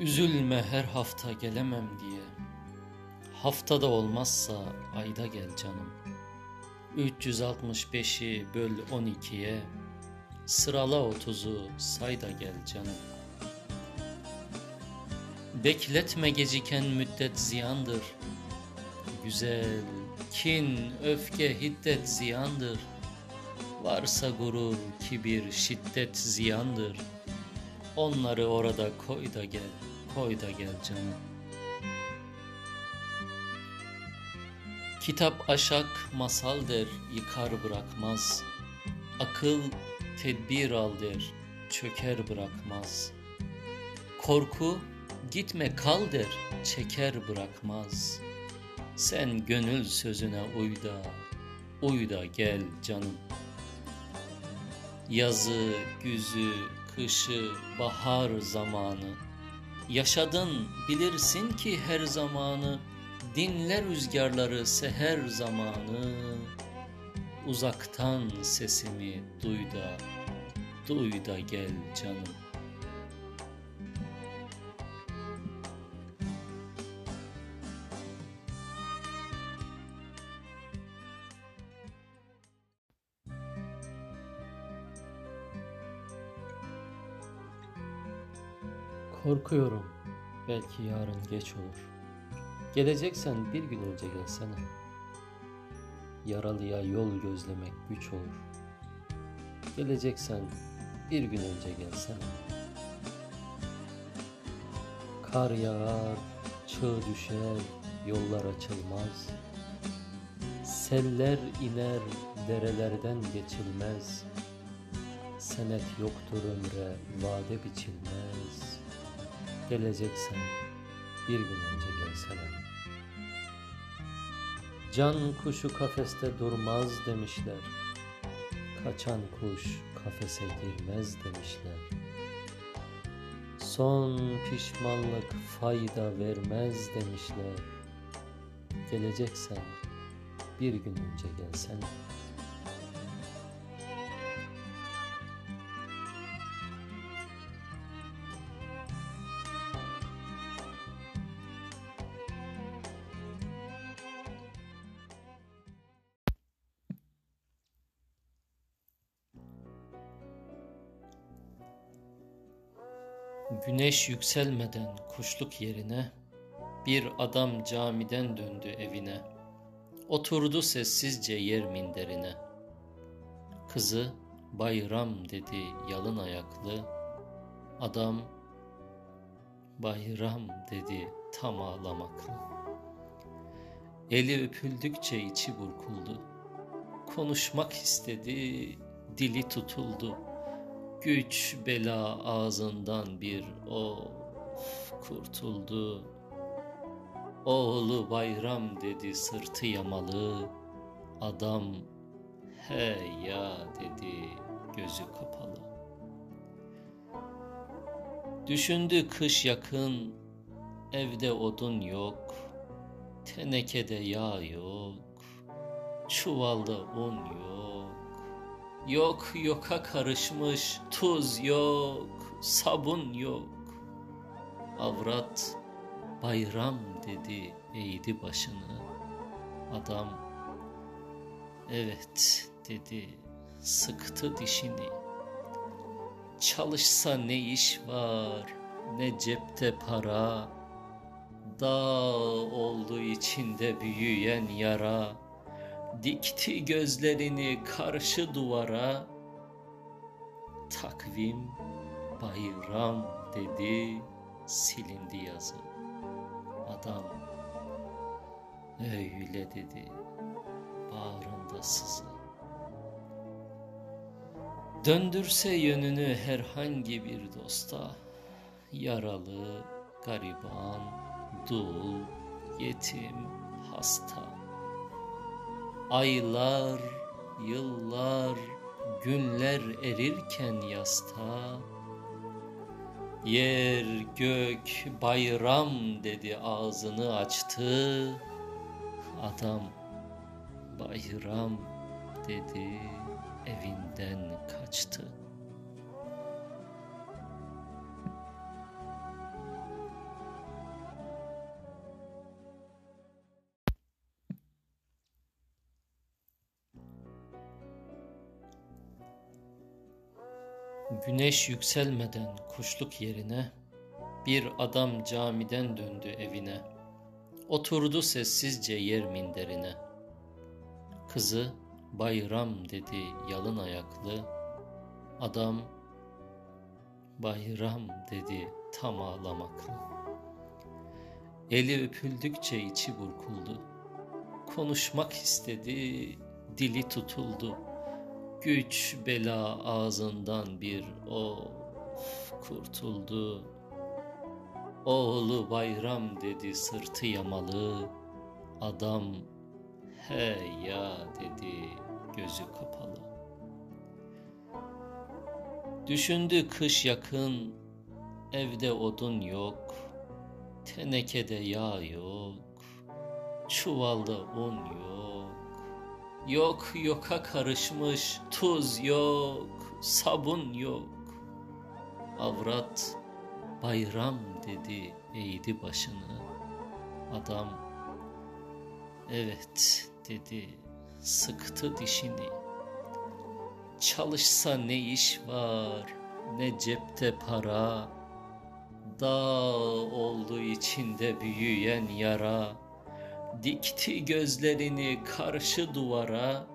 Üzülme her hafta gelemem diye. Haftada olmazsa ayda gel canım. 365'i böl 12'ye Sırala 30'u say da gel canım. Bekletme geciken müddet ziyandır. Güzel, kin, öfke, hiddet ziyandır. Varsa gurur, kibir, şiddet ziyandır Onları orada koy da gel, koy da gel canım. Kitap aşak masal der, yıkar bırakmaz. Akıl tedbir al der, çöker bırakmaz. Korku gitme kal der, çeker bırakmaz. Sen gönül sözüne uy da, uy da gel canım. Yazı, güzü, kışı, bahar zamanı. Yaşadın bilirsin ki her zamanı, dinle rüzgarları seher zamanı. Uzaktan sesimi duy da, duy da gel canım. Korkuyorum. Belki yarın geç olur. Geleceksen bir gün önce gelsene. Yaralıya yol gözlemek güç olur. Geleceksen bir gün önce gelsene. Kar yağar, çığ düşer, yollar açılmaz. Seller iner, derelerden geçilmez. Senet yoktur ömre, vade biçilmez.'' Geleceksen bir gün önce gelsene. Can kuşu kafeste durmaz demişler. Kaçan kuş kafese girmez demişler. Son pişmanlık fayda vermez demişler. Geleceksen bir gün önce gelsene. Güneş yükselmeden kuşluk yerine bir adam camiden döndü evine. Oturdu sessizce yer minderine. Kızı bayram dedi yalın ayaklı. Adam bayram dedi tam ağlamaklı. Eli öpüldükçe içi burkuldu. Konuşmak istedi, dili tutuldu. Güç bela ağzından bir of kurtuldu. Oğlu bayram dedi sırtı yamalı. Adam he ya dedi gözü kapalı. Düşündü kış yakın, evde odun yok, tenekede yağ yok, çuvalda un yok. Yok yoka karışmış tuz yok, sabun yok. Avrat bayram dedi eğdi başını. Adam evet dedi sıktı dişini. Çalışsa ne iş var ne cepte para. Dağ oldu içinde büyüyen yara. Dikti gözlerini karşı duvara. Takvim bayram dedi silindi yazı. Adam öyle dedi bağrında sızı. Döndürse yönünü herhangi bir dosta Yaralı, gariban, dul, yetim, hasta Aylar, yıllar, günler erirken yasta. Yer gök bayram dedi ağzını açtı. Adam bayram dedi evinden kaçtı Güneş yükselmeden kuşluk yerine bir adam camiden döndü evine. Oturdu sessizce yer minderine. Kızı bayram dedi yalın ayaklı. Adam bayram dedi tam ağlamaklı. Eli öpüldükçe içi burkuldu. Konuşmak istedi, dili tutuldu. Güç bela ağzından bir of kurtuldu. Oğlu bayram dedi sırtı yamalı. Adam he ya dedi gözü kapalı. Düşündü kış yakın, evde odun yok, tenekede yağ yok, çuvalda un yok. Yok yoka karışmış, tuz yok, sabun yok. Avrat bayram dedi eğdi başını. Adam evet dedi sıktı dişini. Çalışsa ne iş var ne cepte para. Dağ oldu içinde büyüyen yara. Dikti gözlerini karşı duvara.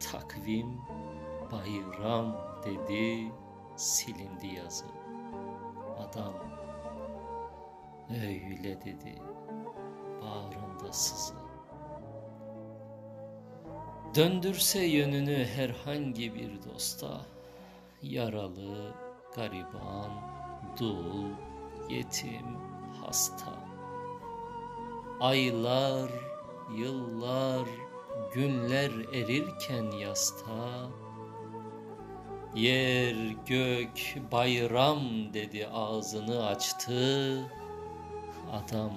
Takvim bayram dedi silindi yazı. Adam öyle dedi bağrında sızı. Döndürse yönünü herhangi bir dosta, yaralı, gariban, dul, yetim, hasta. Aylar, yıllar, günler erirken yasta, Yer gök bayram dedi ağzını açtı. Adam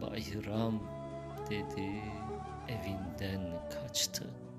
bayram dedi evinden kaçtı.''